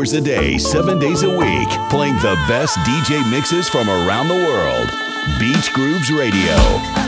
Hours a day, 7 days a week, playing the best DJ mixes from around the world. Beach Grooves Radio.